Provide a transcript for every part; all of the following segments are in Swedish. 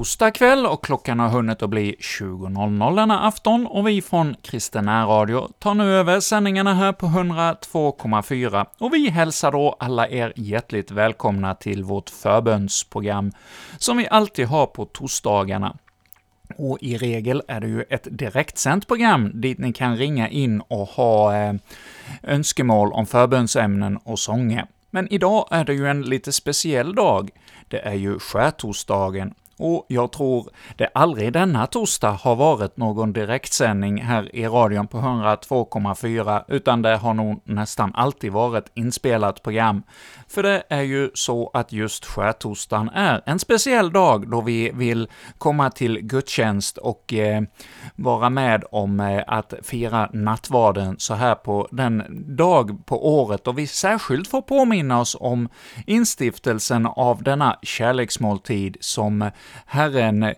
Torsdag kväll och klockan har hunnit att bli 20.00 denna afton och vi från Kristen Radio tar nu över sändningarna här på 102,4 och vi hälsar då alla er hjärtligt välkomna till vårt förbönsprogram, som vi alltid har på torsdagarna. Och i regel är det ju ett direktsänt program dit ni kan ringa in och ha eh, önskemål om förbönsämnen och sånger. Men idag är det ju en lite speciell dag. Det är ju skärtorsdagen, och jag tror det aldrig denna torsdag har varit någon direktsändning här i radion på 102,4, utan det har nog nästan alltid varit inspelat program. För det är ju så att just skärtorsdagen är en speciell dag då vi vill komma till gudstjänst och eh, vara med om eh, att fira nattvarden så här på den dag på året då vi särskilt får påminna oss om instiftelsen av denna kärleksmåltid som Herren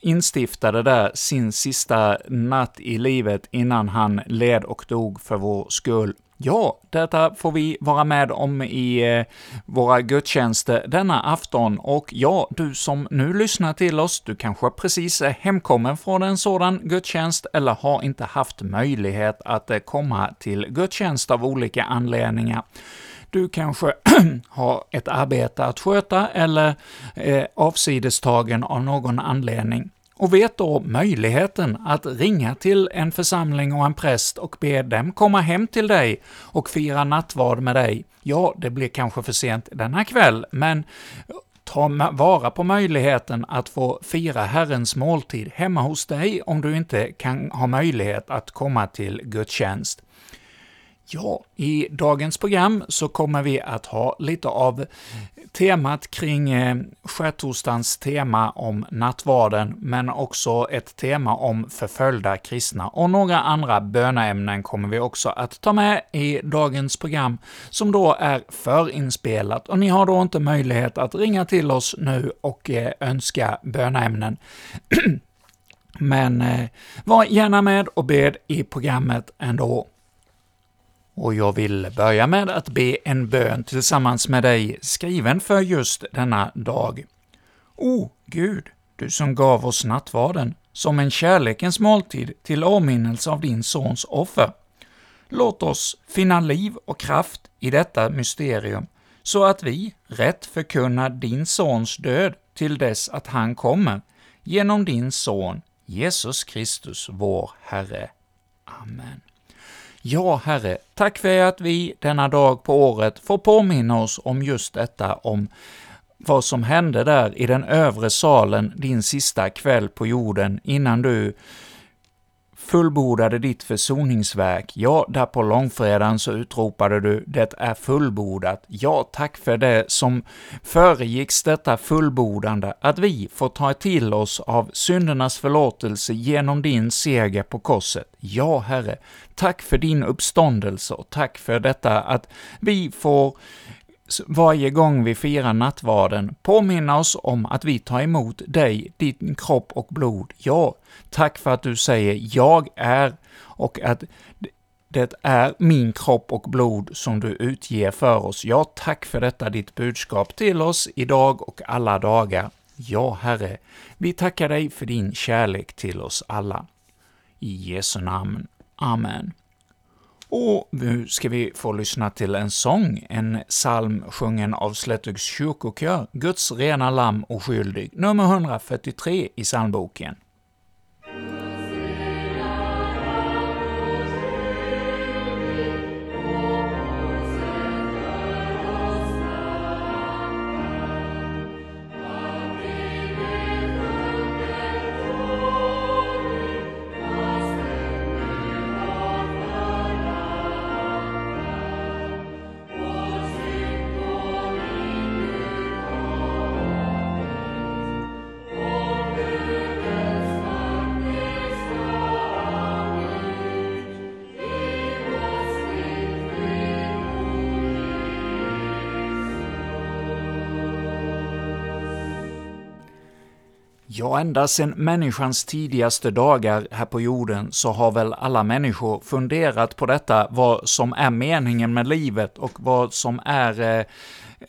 instiftade där sin sista natt i livet innan han led och dog för vår skull. Ja, detta får vi vara med om i eh, våra gudstjänster denna afton, och ja, du som nu lyssnar till oss, du kanske precis är hemkommen från en sådan gudstjänst, eller har inte haft möjlighet att eh, komma till gudstjänst av olika anledningar. Du kanske har ett arbete att sköta eller är avsidestagen av någon anledning och vet då möjligheten att ringa till en församling och en präst och be dem komma hem till dig och fira nattvard med dig. Ja, det blir kanske för sent denna kväll, men ta vara på möjligheten att få fira Herrens måltid hemma hos dig om du inte kan ha möjlighet att komma till gudstjänst. Ja, i dagens program så kommer vi att ha lite av temat kring eh, skärtorsdagens tema om nattvarden, men också ett tema om förföljda kristna, och några andra böneämnen kommer vi också att ta med i dagens program, som då är förinspelat, och ni har då inte möjlighet att ringa till oss nu och eh, önska böneämnen. Men eh, var gärna med och bed i programmet ändå. Och jag vill börja med att be en bön tillsammans med dig, skriven för just denna dag. O Gud, du som gav oss nattvarden som en kärlekens måltid till åminnelse av din Sons offer. Låt oss finna liv och kraft i detta mysterium, så att vi rätt förkunnar din Sons död till dess att han kommer, genom din Son, Jesus Kristus, vår Herre. Amen. Ja, Herre, tack för att vi denna dag på året får påminna oss om just detta, om vad som hände där i den övre salen din sista kväll på jorden innan du fullbordade ditt försoningsverk. Ja, där på långfredagen så utropade du ”Det är fullbordat”. Ja, tack för det som föregicks detta fullbordande, att vi får ta till oss av syndernas förlåtelse genom din seger på korset. Ja, Herre, tack för din uppståndelse och tack för detta att vi får varje gång vi firar nattvarden påminna oss om att vi tar emot dig, din kropp och blod. Ja, tack för att du säger ”Jag är” och att det är min kropp och blod som du utger för oss. Ja, tack för detta ditt budskap till oss idag och alla dagar. Ja, Herre, vi tackar dig för din kärlek till oss alla. I Jesu namn. Amen. Och nu ska vi få lyssna till en sång, en psalm sjungen av Slättöks kyrkokör, Guds rena lamm och skyldig, nummer 143 i psalmboken. Ända sedan människans tidigaste dagar här på jorden så har väl alla människor funderat på detta, vad som är meningen med livet och vad som är eh,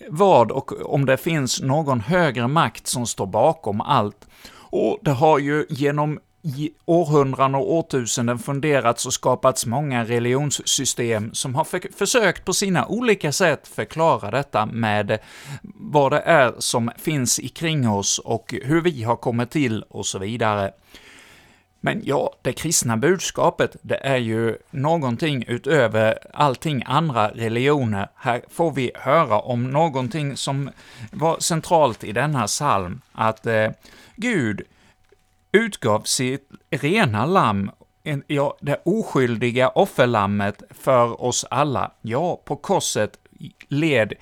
vad och om det finns någon högre makt som står bakom allt. Och det har ju genom i århundraden och årtusenden funderats och skapats många religionssystem som har för försökt på sina olika sätt förklara detta med vad det är som finns kring oss och hur vi har kommit till och så vidare. Men ja, det kristna budskapet, det är ju någonting utöver allting andra religioner. Här får vi höra om någonting som var centralt i denna psalm, att eh, Gud utgav sitt rena lamm, ja, det oskyldiga offerlammet för oss alla. Ja, på korset led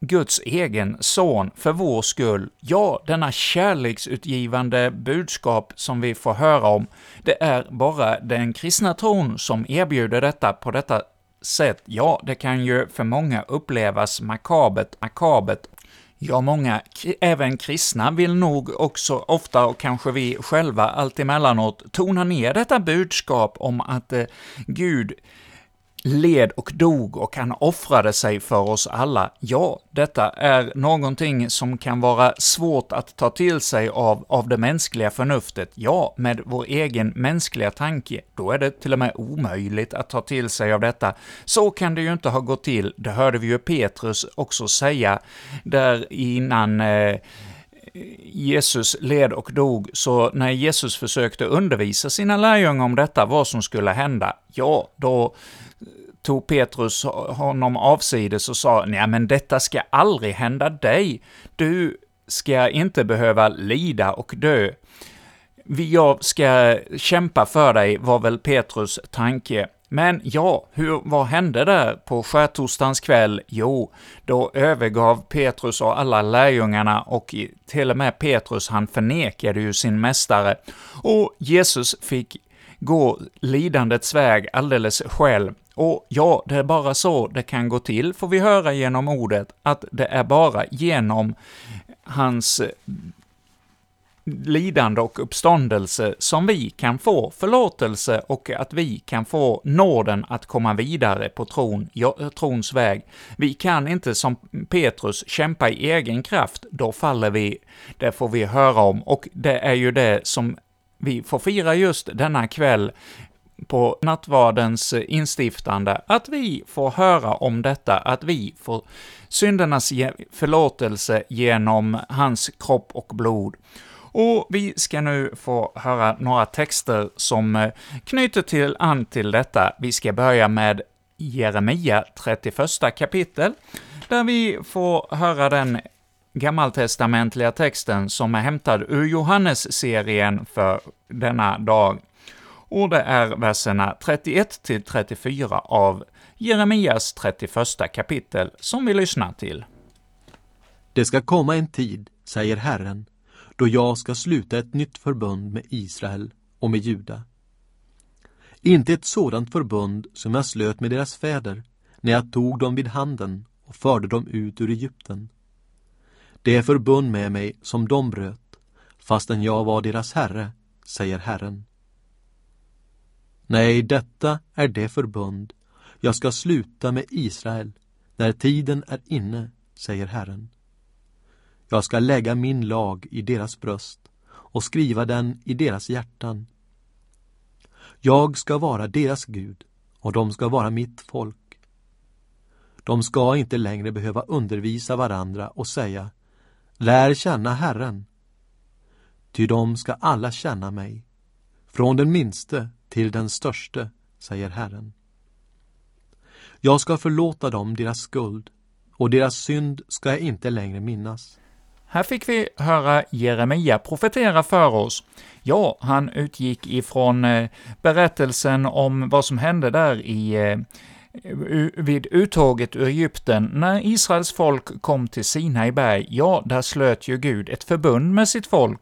Guds egen son för vår skull. Ja, denna kärleksutgivande budskap som vi får höra om, det är bara den kristna tron som erbjuder detta på detta sätt. Ja, det kan ju för många upplevas makabert, makabert Ja, många, även kristna, vill nog också ofta, och kanske vi själva allt emellanåt, tona ner detta budskap om att eh, Gud led och dog och han offrade sig för oss alla. Ja, detta är någonting som kan vara svårt att ta till sig av, av det mänskliga förnuftet. Ja, med vår egen mänskliga tanke, då är det till och med omöjligt att ta till sig av detta. Så kan det ju inte ha gått till, det hörde vi ju Petrus också säga där innan eh, Jesus led och dog, så när Jesus försökte undervisa sina lärjungar om detta, vad som skulle hända, ja, då tog Petrus honom avsides och sa ”Nej, men detta ska aldrig hända dig. Du ska inte behöva lida och dö. Jag ska kämpa för dig”, var väl Petrus tanke. Men ja, hur, vad hände där på skärtorsdagens kväll? Jo, då övergav Petrus och alla lärjungarna, och till och med Petrus, han förnekade ju sin mästare, och Jesus fick gå lidandets väg alldeles själv. Och ja, det är bara så det kan gå till, får vi höra genom ordet, att det är bara genom hans eh, lidande och uppståndelse som vi kan få förlåtelse och att vi kan få nåden att komma vidare på tron, trons väg. Vi kan inte som Petrus kämpa i egen kraft, då faller vi. Det får vi höra om, och det är ju det som vi får fira just denna kväll på nattvardens instiftande, att vi får höra om detta, att vi får syndernas förlåtelse genom hans kropp och blod. Och vi ska nu få höra några texter som eh, knyter till an till detta. Vi ska börja med Jeremia 31 kapitel, där vi får höra den gammaltestamentliga texten som är hämtad ur Johannes-serien för denna dag. Och det är verserna 31 till 34 av Jeremias 31 kapitel som vi lyssnar till. Det ska komma en tid, säger Herren, då jag ska sluta ett nytt förbund med Israel och med Juda. Inte ett sådant förbund som jag slöt med deras fäder när jag tog dem vid handen och förde dem ut ur Egypten. Det är förbund med mig som de bröt, fastän jag var deras herre, säger Herren. Nej, detta är det förbund jag ska sluta med Israel när tiden är inne, säger Herren. Jag ska lägga min lag i deras bröst och skriva den i deras hjärtan. Jag ska vara deras Gud och de ska vara mitt folk. De ska inte längre behöva undervisa varandra och säga Lär känna Herren. Ty de ska alla känna mig, från den minste till den störste, säger Herren. Jag ska förlåta dem deras skuld, och deras synd ska jag inte längre minnas. Här fick vi höra Jeremia profetera för oss. Ja, han utgick ifrån eh, berättelsen om vad som hände där i eh, vid uttåget ur Egypten, när Israels folk kom till Sinai berg, ja, där slöt ju Gud ett förbund med sitt folk.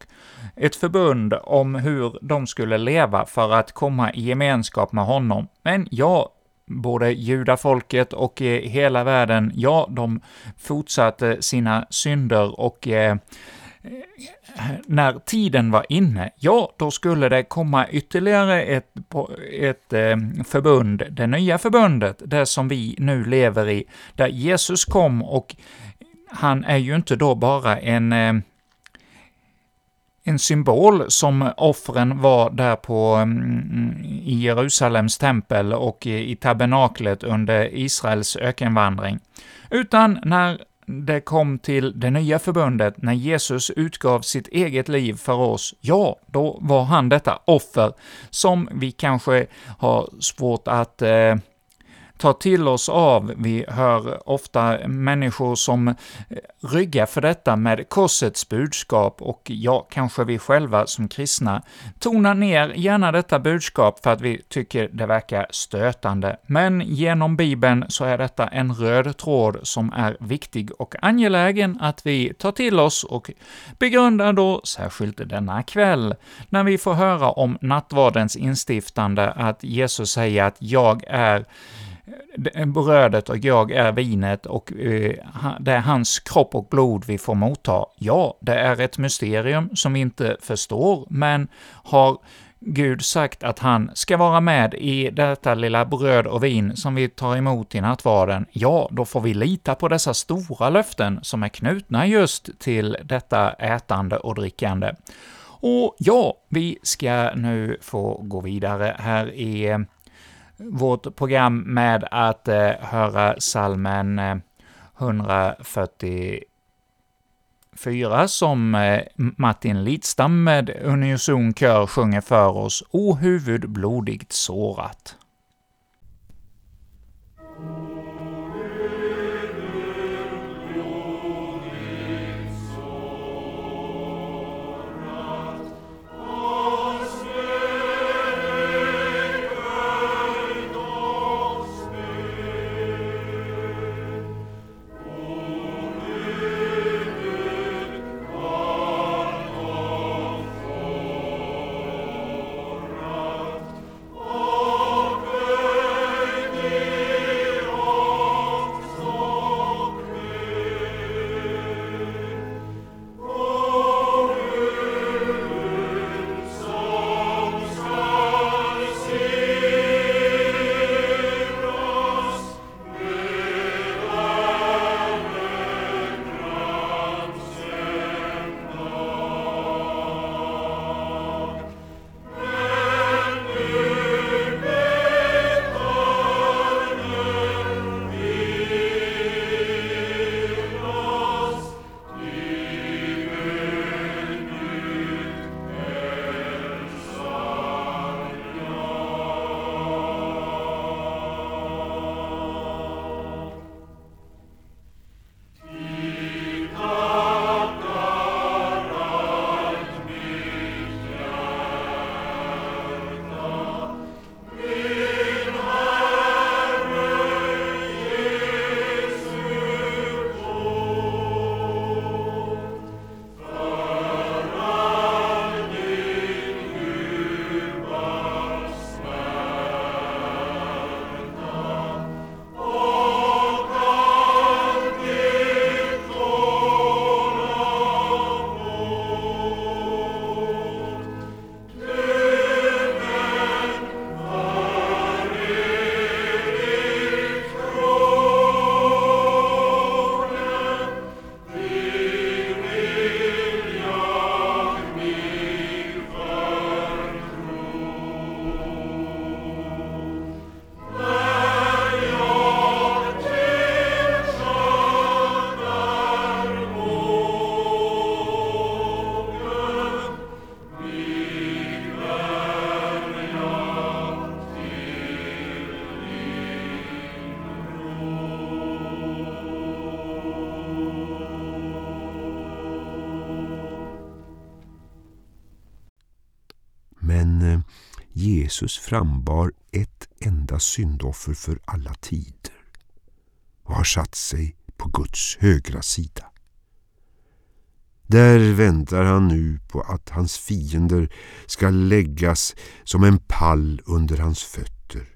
Ett förbund om hur de skulle leva för att komma i gemenskap med honom. Men ja, både judafolket och eh, hela världen, ja, de fortsatte sina synder och eh, eh, när tiden var inne, ja, då skulle det komma ytterligare ett, ett eh, förbund, det nya förbundet, det som vi nu lever i, där Jesus kom och han är ju inte då bara en eh, en symbol som offren var där på, mm, i Jerusalems tempel och i tabernaklet under Israels ökenvandring, utan när det kom till det nya förbundet, när Jesus utgav sitt eget liv för oss, ja, då var han detta offer som vi kanske har svårt att eh, ta till oss av. Vi hör ofta människor som eh, ryggar för detta med korsets budskap och ja, kanske vi själva som kristna tonar ner gärna detta budskap för att vi tycker det verkar stötande. Men genom Bibeln så är detta en röd tråd som är viktig och angelägen att vi tar till oss och begrundar då särskilt denna kväll, när vi får höra om nattvardens instiftande, att Jesus säger att ”jag är brödet och jag är vinet och eh, det är hans kropp och blod vi får motta. Ja, det är ett mysterium som vi inte förstår, men har Gud sagt att han ska vara med i detta lilla bröd och vin som vi tar emot i nattvarden, ja, då får vi lita på dessa stora löften som är knutna just till detta ätande och drickande. Och ja, vi ska nu få gå vidare här i eh, vårt program med att eh, höra salmen eh, 144 som eh, Martin Lidstam med unison kör sjunger för oss, O huvud blodigt sårat. Jesus frambar ett enda syndoffer för alla tider och har satt sig på Guds högra sida. Där väntar han nu på att hans fiender ska läggas som en pall under hans fötter.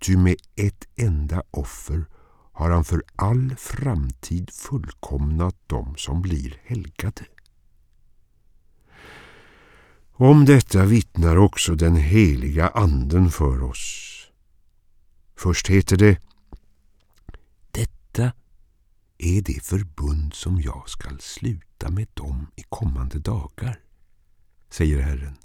Ty med ett enda offer har han för all framtid fullkomnat dem som blir helgade. Om detta vittnar också den heliga anden för oss. Först heter det Detta är det förbund som jag skall sluta med dem i kommande dagar, säger Herren.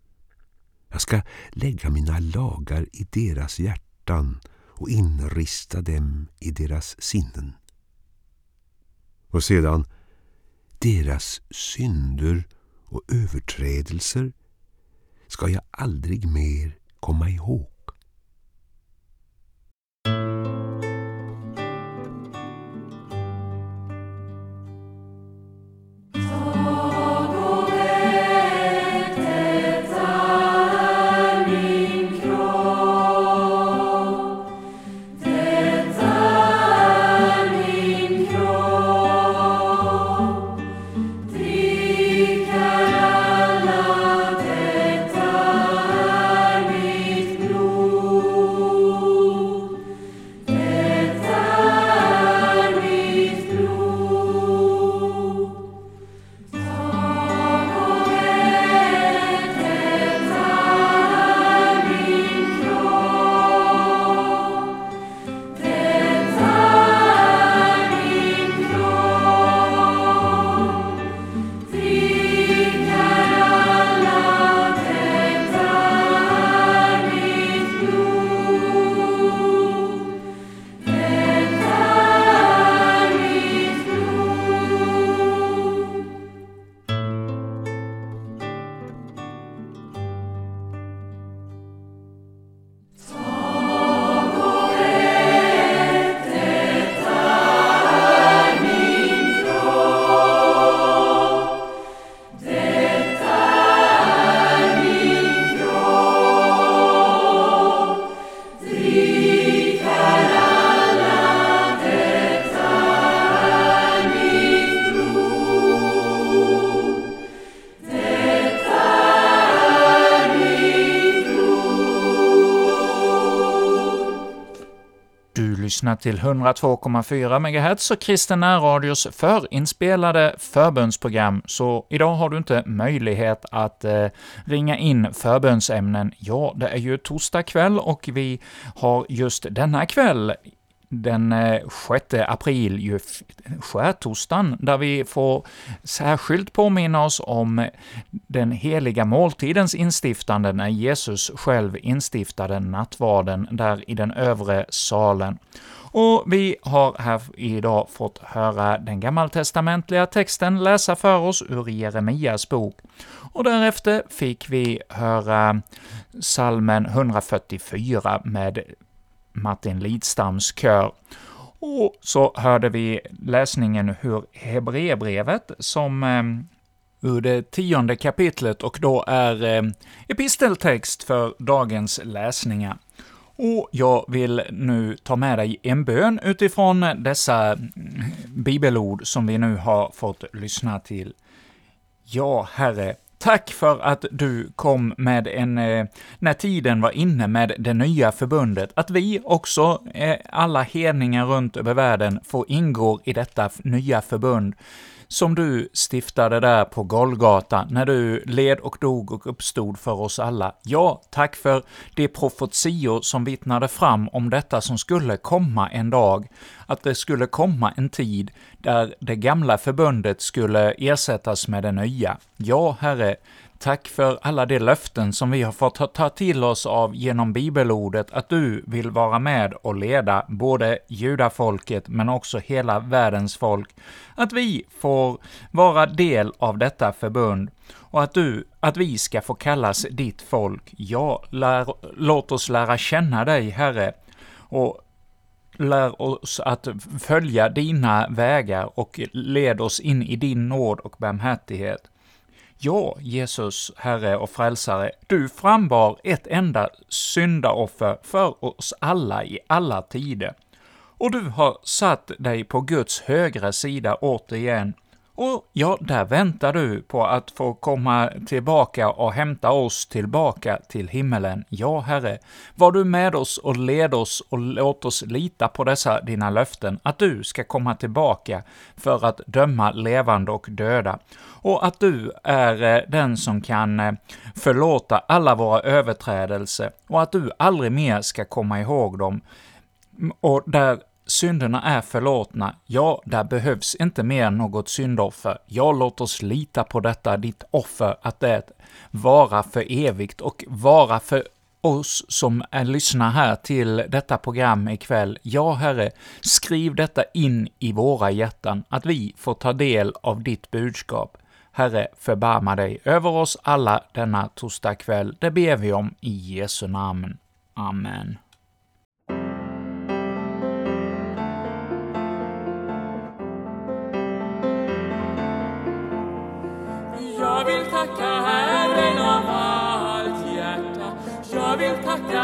Jag ska lägga mina lagar i deras hjärtan och inrista dem i deras sinnen. Och sedan, deras synder och överträdelser ska jag aldrig mer komma ihåg. Lyssnar till 102,4 MHz och Kristen Radios förinspelade förbönsprogram, så idag har du inte möjlighet att eh, ringa in förbönsämnen. Ja, det är ju torsdag kväll och vi har just denna kväll den eh, 6 april, ju skärtorsdagen, där vi får särskilt påminna oss om den heliga måltidens instiftande, när Jesus själv instiftade nattvarden där i den övre salen. Och vi har här idag fått höra den gammaltestamentliga texten läsa för oss ur Jeremias bok, och därefter fick vi höra salmen 144 med Martin Lidstams kör. Och så hörde vi läsningen ur Hebreerbrevet, som eh, ur det tionde kapitlet, och då är eh, episteltext för dagens läsningar. Och jag vill nu ta med dig en bön utifrån dessa bibelord som vi nu har fått lyssna till. Ja, Herre, Tack för att du kom med en, eh, när tiden var inne med det nya förbundet, att vi också, eh, alla hedningar runt över världen, får ingå i detta nya förbund som du stiftade där på Golgata, när du led och dog och uppstod för oss alla. Ja, tack för de profetior som vittnade fram om detta som skulle komma en dag, att det skulle komma en tid där det gamla förbundet skulle ersättas med det nya. Ja, Herre, Tack för alla de löften som vi har fått ta till oss av genom bibelordet, att du vill vara med och leda både judafolket men också hela världens folk, att vi får vara del av detta förbund och att du, att vi ska få kallas ditt folk. Ja, lär, låt oss lära känna dig, Herre, och lär oss att följa dina vägar och led oss in i din nåd och barmhärtighet. Ja, Jesus, Herre och Frälsare, du frambar ett enda syndaoffer för oss alla i alla tider. Och du har satt dig på Guds högra sida återigen, och ja, där väntar du på att få komma tillbaka och hämta oss tillbaka till himmelen. Ja, Herre, var du med oss och led oss och låt oss lita på dessa dina löften, att du ska komma tillbaka för att döma levande och döda, och att du är eh, den som kan eh, förlåta alla våra överträdelser, och att du aldrig mer ska komma ihåg dem, och där synderna är förlåtna, ja, där behövs inte mer något syndoffer. Ja, låt oss lita på detta, ditt offer, att det vara för evigt och vara för oss som är lyssnar här till detta program ikväll. Ja, Herre, skriv detta in i våra hjärtan, att vi får ta del av ditt budskap. Herre, förbarma dig över oss alla denna torsdagkväll. Det ber vi om i Jesu namn. Amen.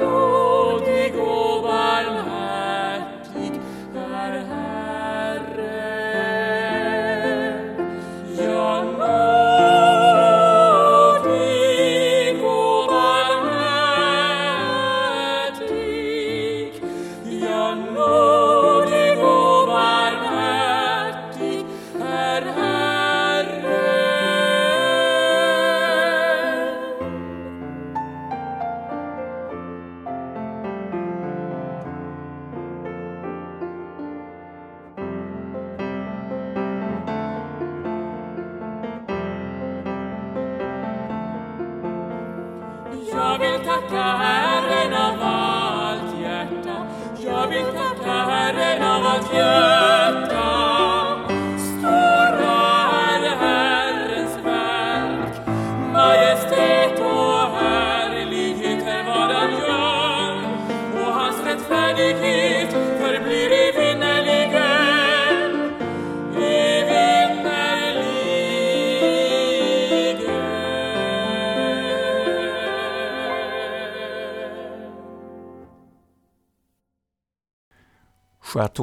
ja,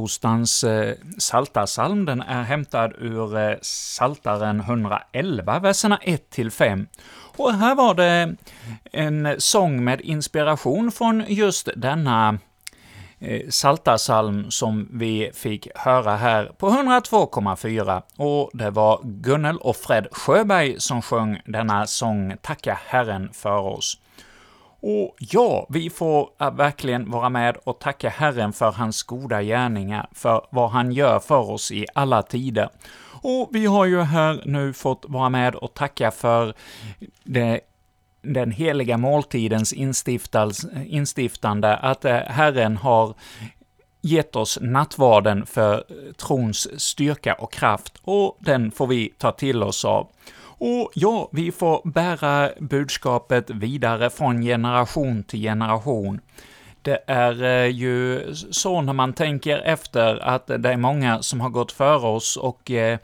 Torsdagens eh, saltarsalm den är hämtad ur eh, Saltaren 111, verserna 1-5. Och här var det en sång med inspiration från just denna eh, saltarsalm som vi fick höra här på 102,4, och det var Gunnel och Fred Sjöberg som sjöng denna sång ”Tacka Herren för oss”. Och ja, vi får äh, verkligen vara med och tacka Herren för hans goda gärningar, för vad han gör för oss i alla tider. Och vi har ju här nu fått vara med och tacka för det den heliga måltidens instiftande, att äh, Herren har gett oss nattvarden för trons styrka och kraft, och den får vi ta till oss av. Och ja, vi får bära budskapet vidare från generation till generation. Det är eh, ju så när man tänker efter att det är många som har gått före oss och eh,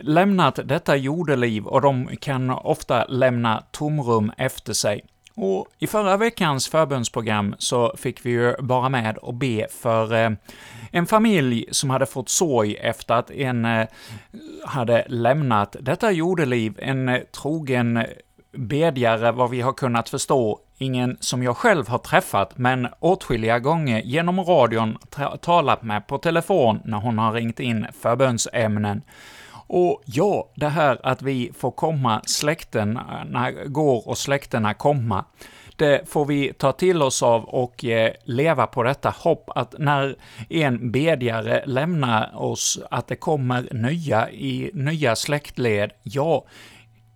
lämnat detta jordeliv och de kan ofta lämna tomrum efter sig. Och i förra veckans förbönsprogram så fick vi ju bara med och be för eh, en familj som hade fått sorg efter att en eh, hade lämnat detta jordeliv, en eh, trogen bedjare, vad vi har kunnat förstå, ingen som jag själv har träffat, men åtskilliga gånger genom radion talat med på telefon när hon har ringt in förbönsämnen. Och ja, det här att vi får komma släkterna går och släkterna komma, det får vi ta till oss av och eh, leva på detta hopp att när en bedjare lämnar oss, att det kommer nya i nya släktled, ja,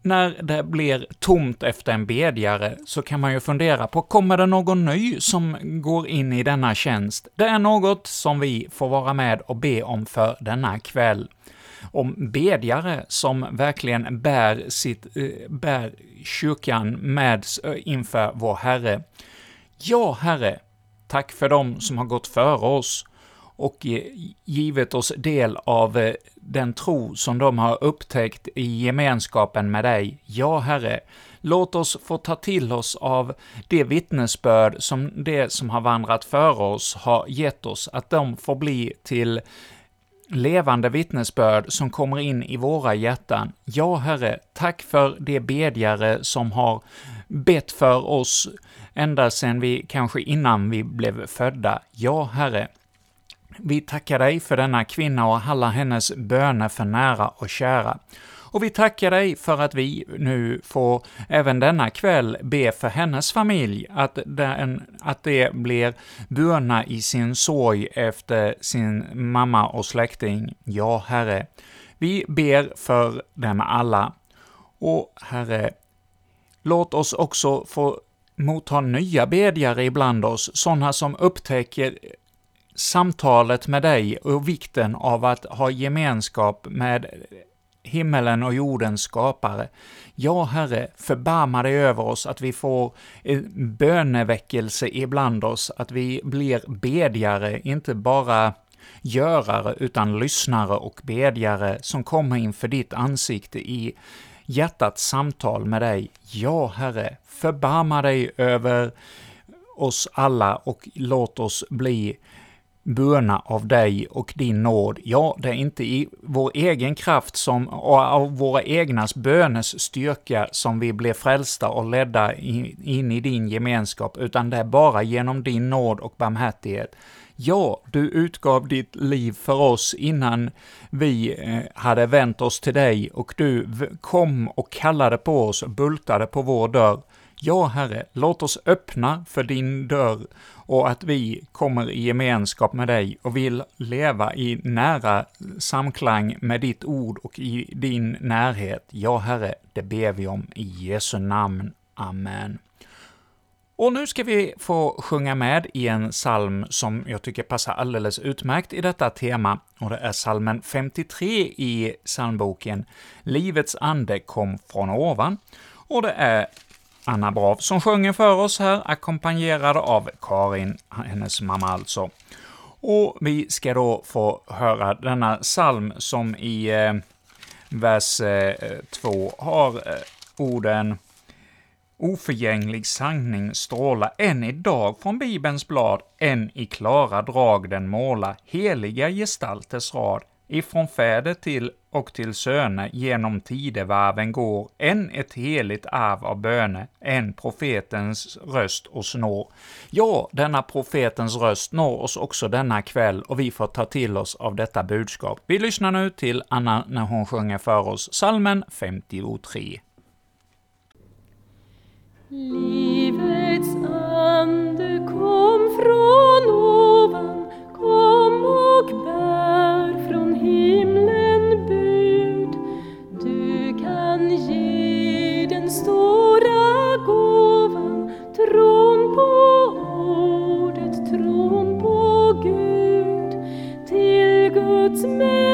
när det blir tomt efter en bedjare så kan man ju fundera på, kommer det någon ny som går in i denna tjänst? Det är något som vi får vara med och be om för denna kväll om bedjare som verkligen bär, sitt, eh, bär kyrkan med eh, inför vår Herre. Ja, Herre, tack för dem som har gått före oss och givit oss del av eh, den tro som de har upptäckt i gemenskapen med dig. Ja, Herre, låt oss få ta till oss av det vittnesbörd som det som har vandrat före oss har gett oss, att de får bli till levande vittnesbörd som kommer in i våra hjärtan. Ja, Herre, tack för de bedjare som har bett för oss ända sedan vi, kanske innan vi blev födda. Ja, Herre, vi tackar dig för denna kvinna och alla hennes böner för nära och kära. Och vi tackar dig för att vi nu får även denna kväll be för hennes familj, att, den, att det blir burna i sin sorg efter sin mamma och släkting. Ja, Herre, vi ber för dem alla. Och Herre, låt oss också få motta nya bedjare ibland oss, sådana som upptäcker samtalet med dig och vikten av att ha gemenskap med himmelen och jordens skapare. Ja, Herre, förbarma dig över oss, att vi får eh, böneväckelse ibland oss, att vi blir bedjare, inte bara görare, utan lyssnare och bedjare som kommer inför ditt ansikte i hjärtats samtal med dig. Ja, Herre, förbarma dig över oss alla och låt oss bli burna av dig och din nåd. Ja, det är inte i vår egen kraft som, och av våra egnas bönes styrka som vi blir frälsta och ledda in i din gemenskap, utan det är bara genom din nåd och barmhärtighet. Ja, du utgav ditt liv för oss innan vi eh, hade vänt oss till dig, och du kom och kallade på oss, bultade på vår dörr. Ja, Herre, låt oss öppna för din dörr och att vi kommer i gemenskap med dig och vill leva i nära samklang med ditt ord och i din närhet. Ja, Herre, det ber vi om i Jesu namn. Amen. Och nu ska vi få sjunga med i en psalm som jag tycker passar alldeles utmärkt i detta tema, och det är psalmen 53 i psalmboken ”Livets ande kom från ovan”, och det är Anna Brav som sjunger för oss här, ackompanjerad av Karin, hennes mamma alltså. Och vi ska då få höra denna psalm som i eh, vers 2 eh, har eh, orden Oförgänglig sanning stråla än idag från Bibelns blad, än i klara drag den måla heliga gestalters rad, ifrån fäder till och till söner genom tidevarven går, än ett heligt arv av böne, en profetens röst oss når. Ja, denna profetens röst når oss också denna kväll, och vi får ta till oss av detta budskap. Vi lyssnar nu till Anna när hon sjunger för oss salmen 53. Livets ande kom från ovan, kom och bär ge den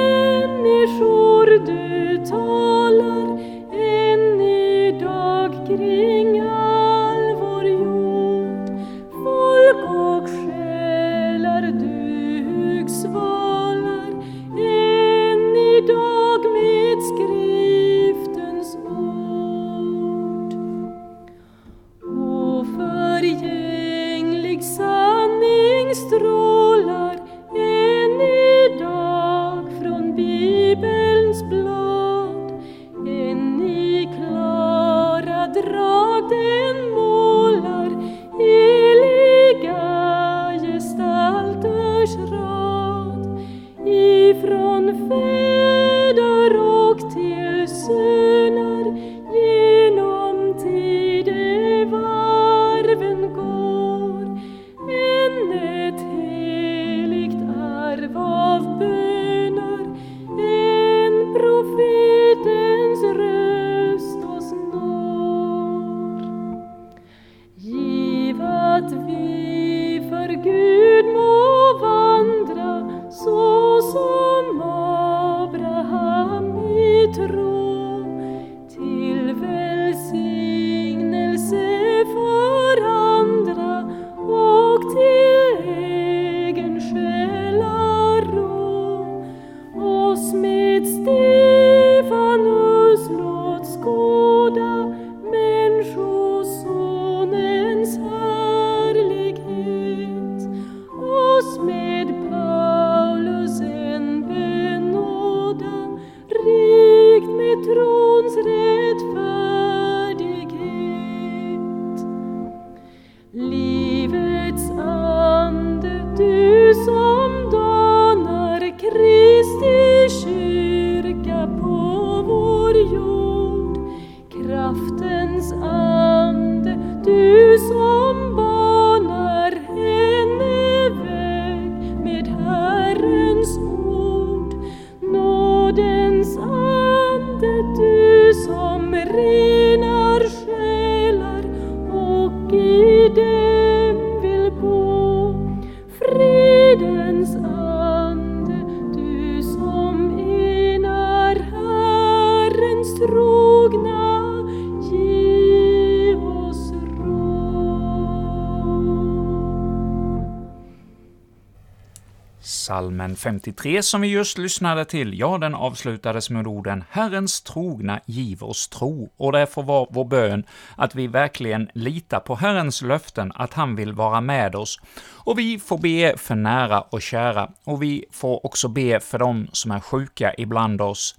Salmen 53 som vi just lyssnade till, ja, den avslutades med orden ”Herrens trogna giv oss tro”, och det får vara vår bön att vi verkligen litar på Herrens löften, att han vill vara med oss. Och vi får be för nära och kära, och vi får också be för dem som är sjuka ibland oss.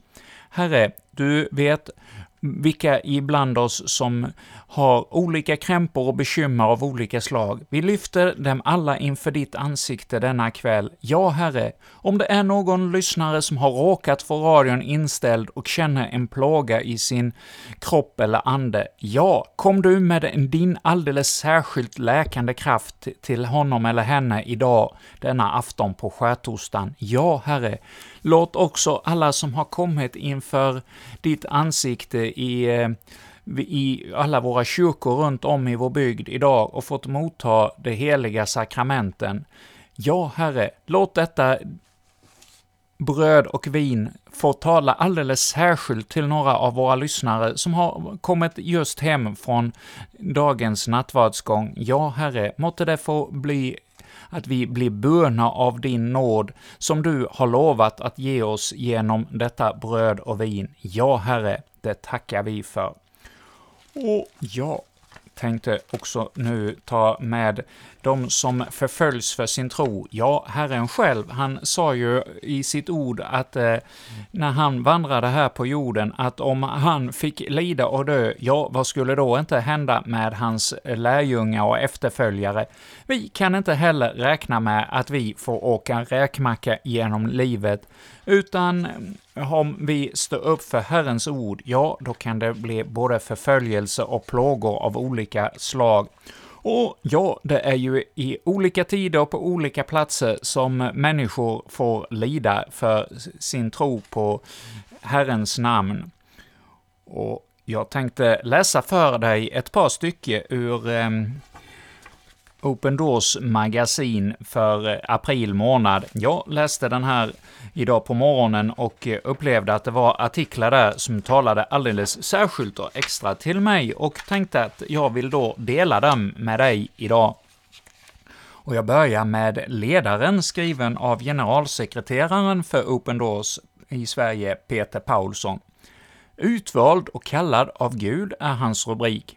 Herre, du vet vilka ibland oss som har olika krämpor och bekymmer av olika slag. Vi lyfter dem alla inför ditt ansikte denna kväll. Ja, Herre, om det är någon lyssnare som har råkat få radion inställd och känner en plåga i sin kropp eller ande, ja, kom du med din alldeles särskilt läkande kraft till honom eller henne idag, denna afton på skärtorsdagen. Ja, Herre, låt också alla som har kommit inför ditt ansikte i eh, i alla våra kyrkor runt om i vår bygd idag och fått motta de heliga sakramenten. Ja, Herre, låt detta bröd och vin få tala alldeles särskilt till några av våra lyssnare som har kommit just hem från dagens nattvardsgång. Ja, Herre, måtte det få bli att vi blir böna av din nåd, som du har lovat att ge oss genom detta bröd och vin. Ja, Herre, det tackar vi för. Och jag tänkte också nu ta med de som förföljs för sin tro. Ja, Herren själv, han sa ju i sitt ord att eh, när han vandrade här på jorden, att om han fick lida och dö, ja, vad skulle då inte hända med hans lärjungar och efterföljare? Vi kan inte heller räkna med att vi får åka räkmacka genom livet, utan om vi står upp för Herrens ord, ja, då kan det bli både förföljelse och plågor av olika slag. Och ja, det är ju i olika tider och på olika platser som människor får lida för sin tro på Herrens namn. Och jag tänkte läsa för dig ett par stycken ur eh, Open Doors magasin för eh, april månad. Jag läste den här idag på morgonen och eh, upplevde att det var artiklar där som talade alldeles särskilt och extra till mig och tänkte att jag vill då dela dem med dig idag. Och jag börjar med ledaren skriven av generalsekreteraren för Open Doors i Sverige, Peter Paulsson. Utvald och kallad av Gud är hans rubrik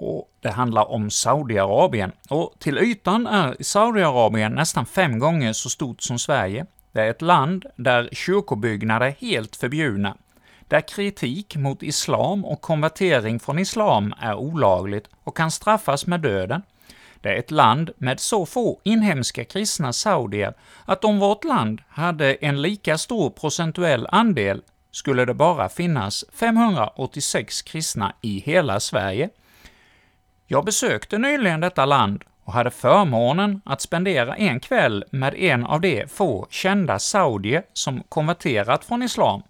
och det handlar om Saudiarabien. Och till ytan är Saudiarabien nästan fem gånger så stort som Sverige. Det är ett land där kyrkobyggnader är helt förbjudna, där kritik mot islam och konvertering från islam är olagligt och kan straffas med döden. Det är ett land med så få inhemska kristna saudier att om vårt land hade en lika stor procentuell andel skulle det bara finnas 586 kristna i hela Sverige. Jag besökte nyligen detta land och hade förmånen att spendera en kväll med en av de få kända saudier som konverterat från islam.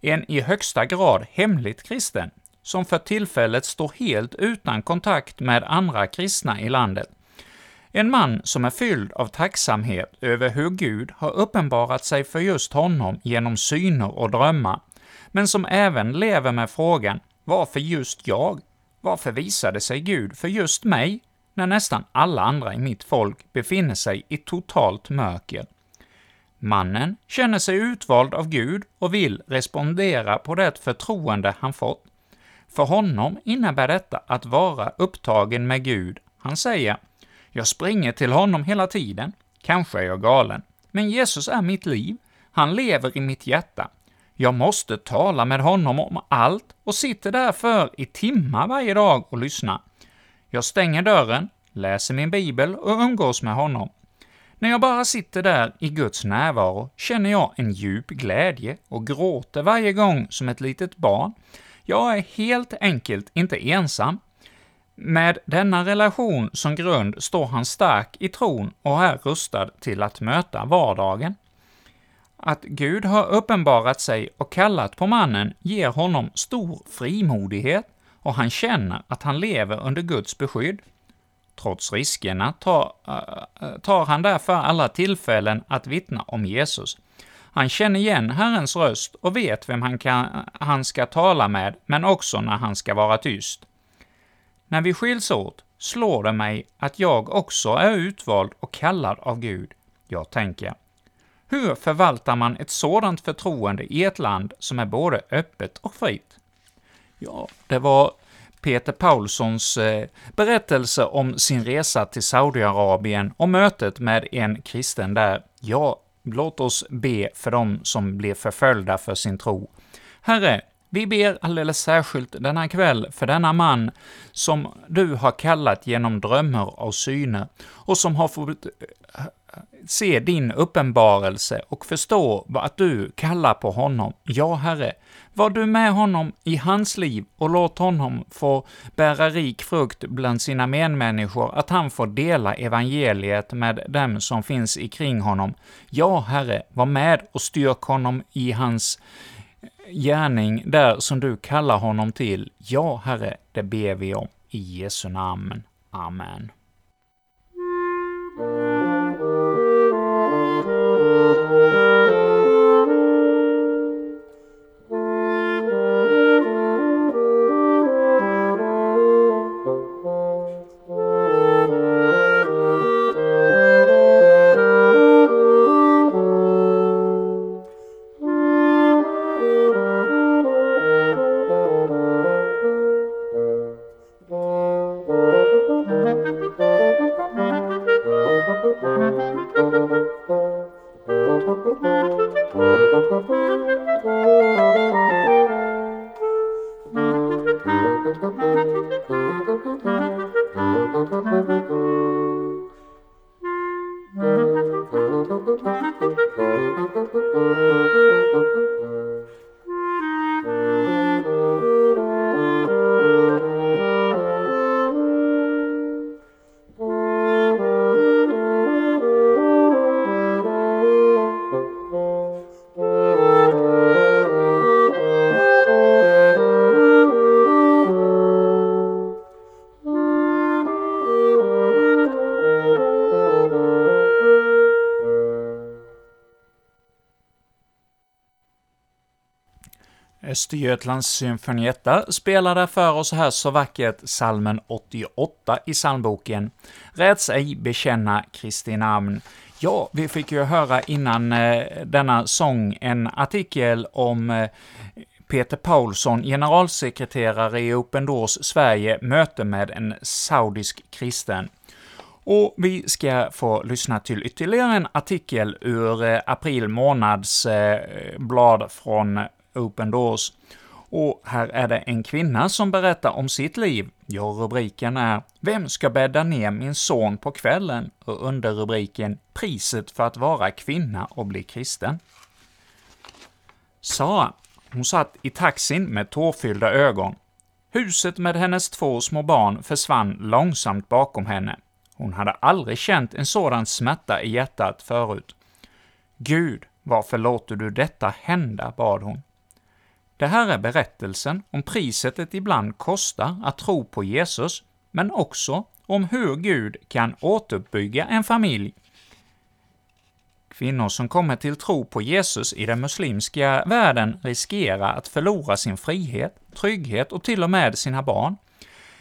En i högsta grad hemligt kristen, som för tillfället står helt utan kontakt med andra kristna i landet. En man som är fylld av tacksamhet över hur Gud har uppenbarat sig för just honom genom syner och drömmar, men som även lever med frågan ”Varför just jag? Varför visade sig Gud för just mig, när nästan alla andra i mitt folk befinner sig i totalt mörker?” Mannen känner sig utvald av Gud och vill respondera på det förtroende han fått. För honom innebär detta att vara upptagen med Gud. Han säger ”Jag springer till honom hela tiden. Kanske är jag galen, men Jesus är mitt liv. Han lever i mitt hjärta. Jag måste tala med honom om allt och sitter därför i timmar varje dag och lyssnar. Jag stänger dörren, läser min bibel och umgås med honom. När jag bara sitter där i Guds närvaro känner jag en djup glädje och gråter varje gång som ett litet barn. Jag är helt enkelt inte ensam. Med denna relation som grund står han stark i tron och är rustad till att möta vardagen. Att Gud har uppenbarat sig och kallat på mannen ger honom stor frimodighet, och han känner att han lever under Guds beskydd. Trots riskerna tar, äh, äh, tar han därför alla tillfällen att vittna om Jesus. Han känner igen Herrens röst och vet vem han, kan, han ska tala med, men också när han ska vara tyst. När vi skiljs åt slår det mig att jag också är utvald och kallad av Gud. Jag tänker, hur förvaltar man ett sådant förtroende i ett land som är både öppet och fritt? Ja, det var Peter Paulssons eh, berättelse om sin resa till Saudiarabien och mötet med en kristen där. Ja, låt oss be för dem som blir förföljda för sin tro. Herre, vi ber alldeles särskilt denna kväll för denna man som du har kallat genom drömmar och syner och som har fått eh, se din uppenbarelse och förstå att du kallar på honom. Ja, Herre, var du med honom i hans liv och låt honom få bära rik frukt bland sina medmänniskor, att han får dela evangeliet med dem som finns ikring honom. Ja, Herre, var med och styrk honom i hans gärning där som du kallar honom till. Ja, Herre, det ber vi om. I Jesu namn. Amen. Östergötlands symfonietta spelade för oss här så vackert salmen 88 i psalmboken ”Räds ej bekänna Kristi namn”. Ja, vi fick ju höra innan eh, denna sång en artikel om eh, Peter Paulsson, generalsekreterare i Open Doors Sverige, möte med en saudisk kristen. Och vi ska få lyssna till ytterligare en artikel ur eh, april månads eh, blad från Open Doors. Och här är det en kvinna som berättar om sitt liv. Ja, rubriken är ”Vem ska bädda ner min son på kvällen?” och underrubriken ”Priset för att vara kvinna och bli kristen”. Sara, hon satt i taxin med tårfyllda ögon. Huset med hennes två små barn försvann långsamt bakom henne. Hon hade aldrig känt en sådan smärta i hjärtat förut. Gud, varför låter du detta hända, bad hon. Det här är berättelsen om priset det ibland kostar att tro på Jesus, men också om hur Gud kan återuppbygga en familj. Kvinnor som kommer till tro på Jesus i den muslimska världen riskerar att förlora sin frihet, trygghet och till och med sina barn.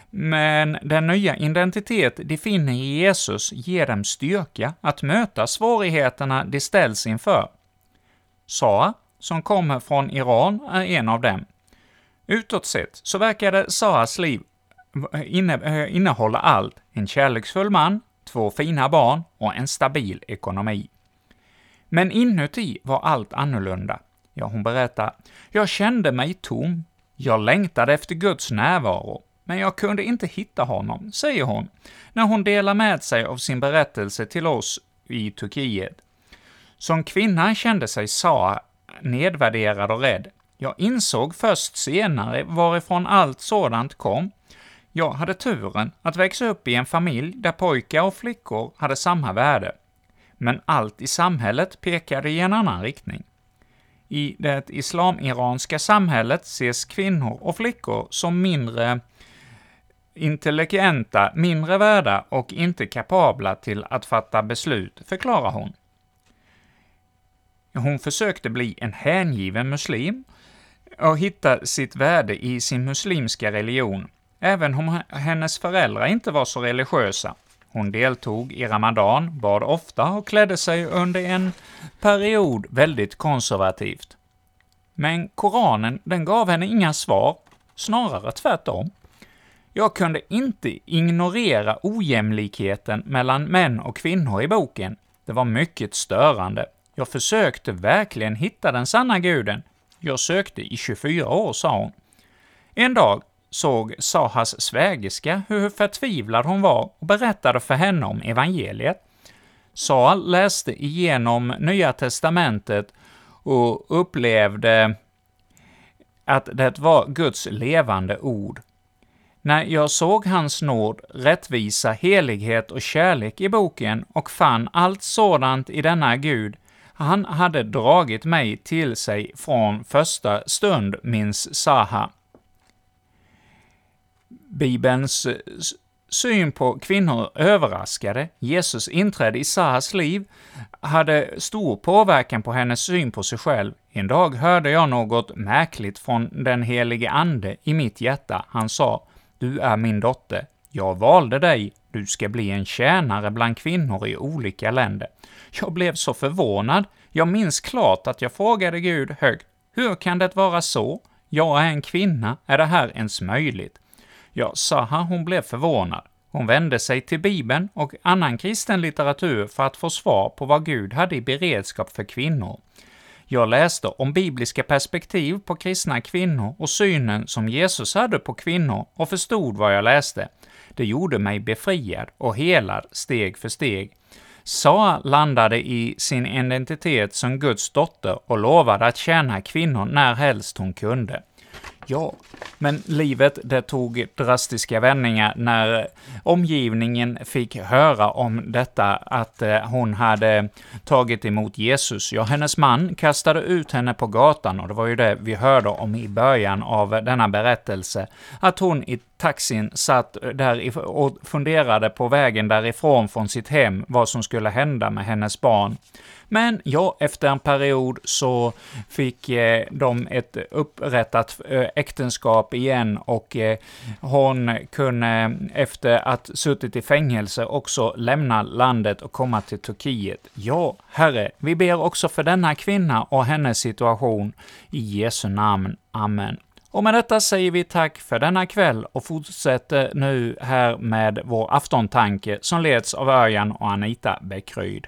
Men den nya identitet de finner i Jesus ger dem styrka att möta svårigheterna de ställs inför. Saa, som kommer från Iran, är en av dem. Utåt sett så verkade Saras liv eh, inne, eh, innehålla allt, en kärleksfull man, två fina barn och en stabil ekonomi. Men inuti var allt annorlunda. Ja, hon berättar, jag kände mig tom. Jag längtade efter Guds närvaro, men jag kunde inte hitta honom, säger hon, när hon delar med sig av sin berättelse till oss i Turkiet. Som kvinna kände sig Saa nedvärderad och rädd. Jag insåg först senare varifrån allt sådant kom. Jag hade turen att växa upp i en familj där pojkar och flickor hade samma värde. Men allt i samhället pekade i en annan riktning. I det islamiranska samhället ses kvinnor och flickor som mindre intelligenta, mindre värda och inte kapabla till att fatta beslut, förklarar hon. Hon försökte bli en hängiven muslim och hitta sitt värde i sin muslimska religion, även om hennes föräldrar inte var så religiösa. Hon deltog i Ramadan, bad ofta och klädde sig under en period väldigt konservativt. Men Koranen, den gav henne inga svar, snarare tvärtom. Jag kunde inte ignorera ojämlikheten mellan män och kvinnor i boken. Det var mycket störande. Jag försökte verkligen hitta den sanna guden. Jag sökte i 24 år, sa hon. En dag såg Sahas svägerska hur förtvivlad hon var och berättade för henne om evangeliet. Saha läste igenom Nya testamentet och upplevde att det var Guds levande ord. När jag såg hans nåd, rättvisa, helighet och kärlek i boken och fann allt sådant i denna Gud, han hade dragit mig till sig från första stund, minns Saha. Bibelns syn på kvinnor överraskade. Jesus inträde i Sahas liv hade stor påverkan på hennes syn på sig själv. En dag hörde jag något märkligt från den helige Ande i mitt hjärta. Han sa, ”Du är min dotter. Jag valde dig. Du ska bli en tjänare bland kvinnor i olika länder.” Jag blev så förvånad. Jag minns klart att jag frågade Gud högt, ”Hur kan det vara så? Jag är en kvinna. Är det här ens möjligt?” Ja, Saha hon blev förvånad. Hon vände sig till Bibeln och annan kristen litteratur för att få svar på vad Gud hade i beredskap för kvinnor. Jag läste om bibliska perspektiv på kristna kvinnor och synen som Jesus hade på kvinnor och förstod vad jag läste. Det gjorde mig befriad och helad steg för steg. Sara landade i sin identitet som Guds dotter och lovade att tjäna kvinnor när helst hon kunde. Ja, men livet det tog drastiska vändningar när omgivningen fick höra om detta, att eh, hon hade tagit emot Jesus. Ja, hennes man kastade ut henne på gatan, och det var ju det vi hörde om i början av denna berättelse, att hon i taxin satt där och funderade på vägen därifrån från sitt hem, vad som skulle hända med hennes barn. Men ja, efter en period så fick eh, de ett upprättat eh, äktenskap igen och eh, hon kunde efter att suttit i fängelse också lämna landet och komma till Turkiet. Ja, Herre, vi ber också för denna kvinna och hennes situation. I Jesu namn. Amen. Och med detta säger vi tack för denna kväll och fortsätter nu här med vår aftontanke som leds av Örjan och Anita Bäckryd.